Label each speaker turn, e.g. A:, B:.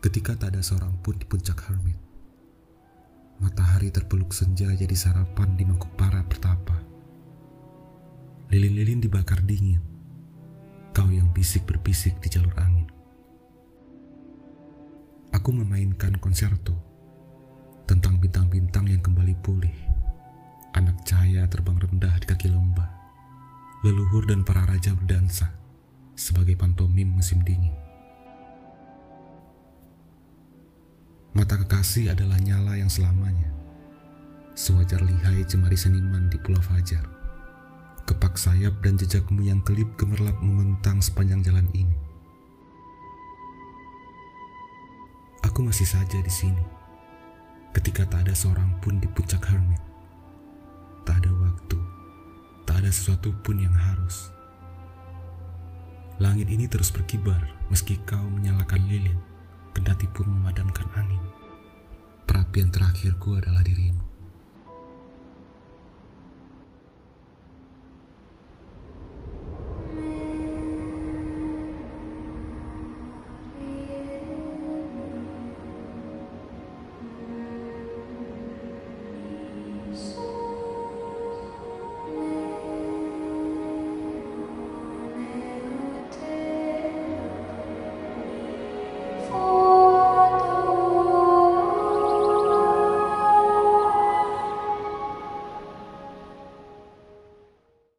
A: Ketika tak ada seorang pun di puncak Hermit, matahari terpeluk senja jadi sarapan di mangkuk para pertapa. Lilin-lilin dibakar dingin, kau yang bisik berbisik di jalur angin. Aku memainkan konserto tentang bintang-bintang yang kembali pulih. Anak cahaya terbang rendah di kaki lembah. Leluhur dan para raja berdansa sebagai pantomim musim dingin. Mata kekasih adalah nyala yang selamanya. Sewajar lihai jemari seniman di Pulau Fajar. Kepak sayap dan jejakmu yang kelip gemerlap membentang sepanjang jalan ini. Aku masih saja di sini. Ketika tak ada seorang pun di puncak hermit. Tak ada waktu. Tak ada sesuatu pun yang harus. Langit ini terus berkibar meski kau menyalakan lilin kendati pun memadamkan angin. Perapian terakhirku adalah dirimu.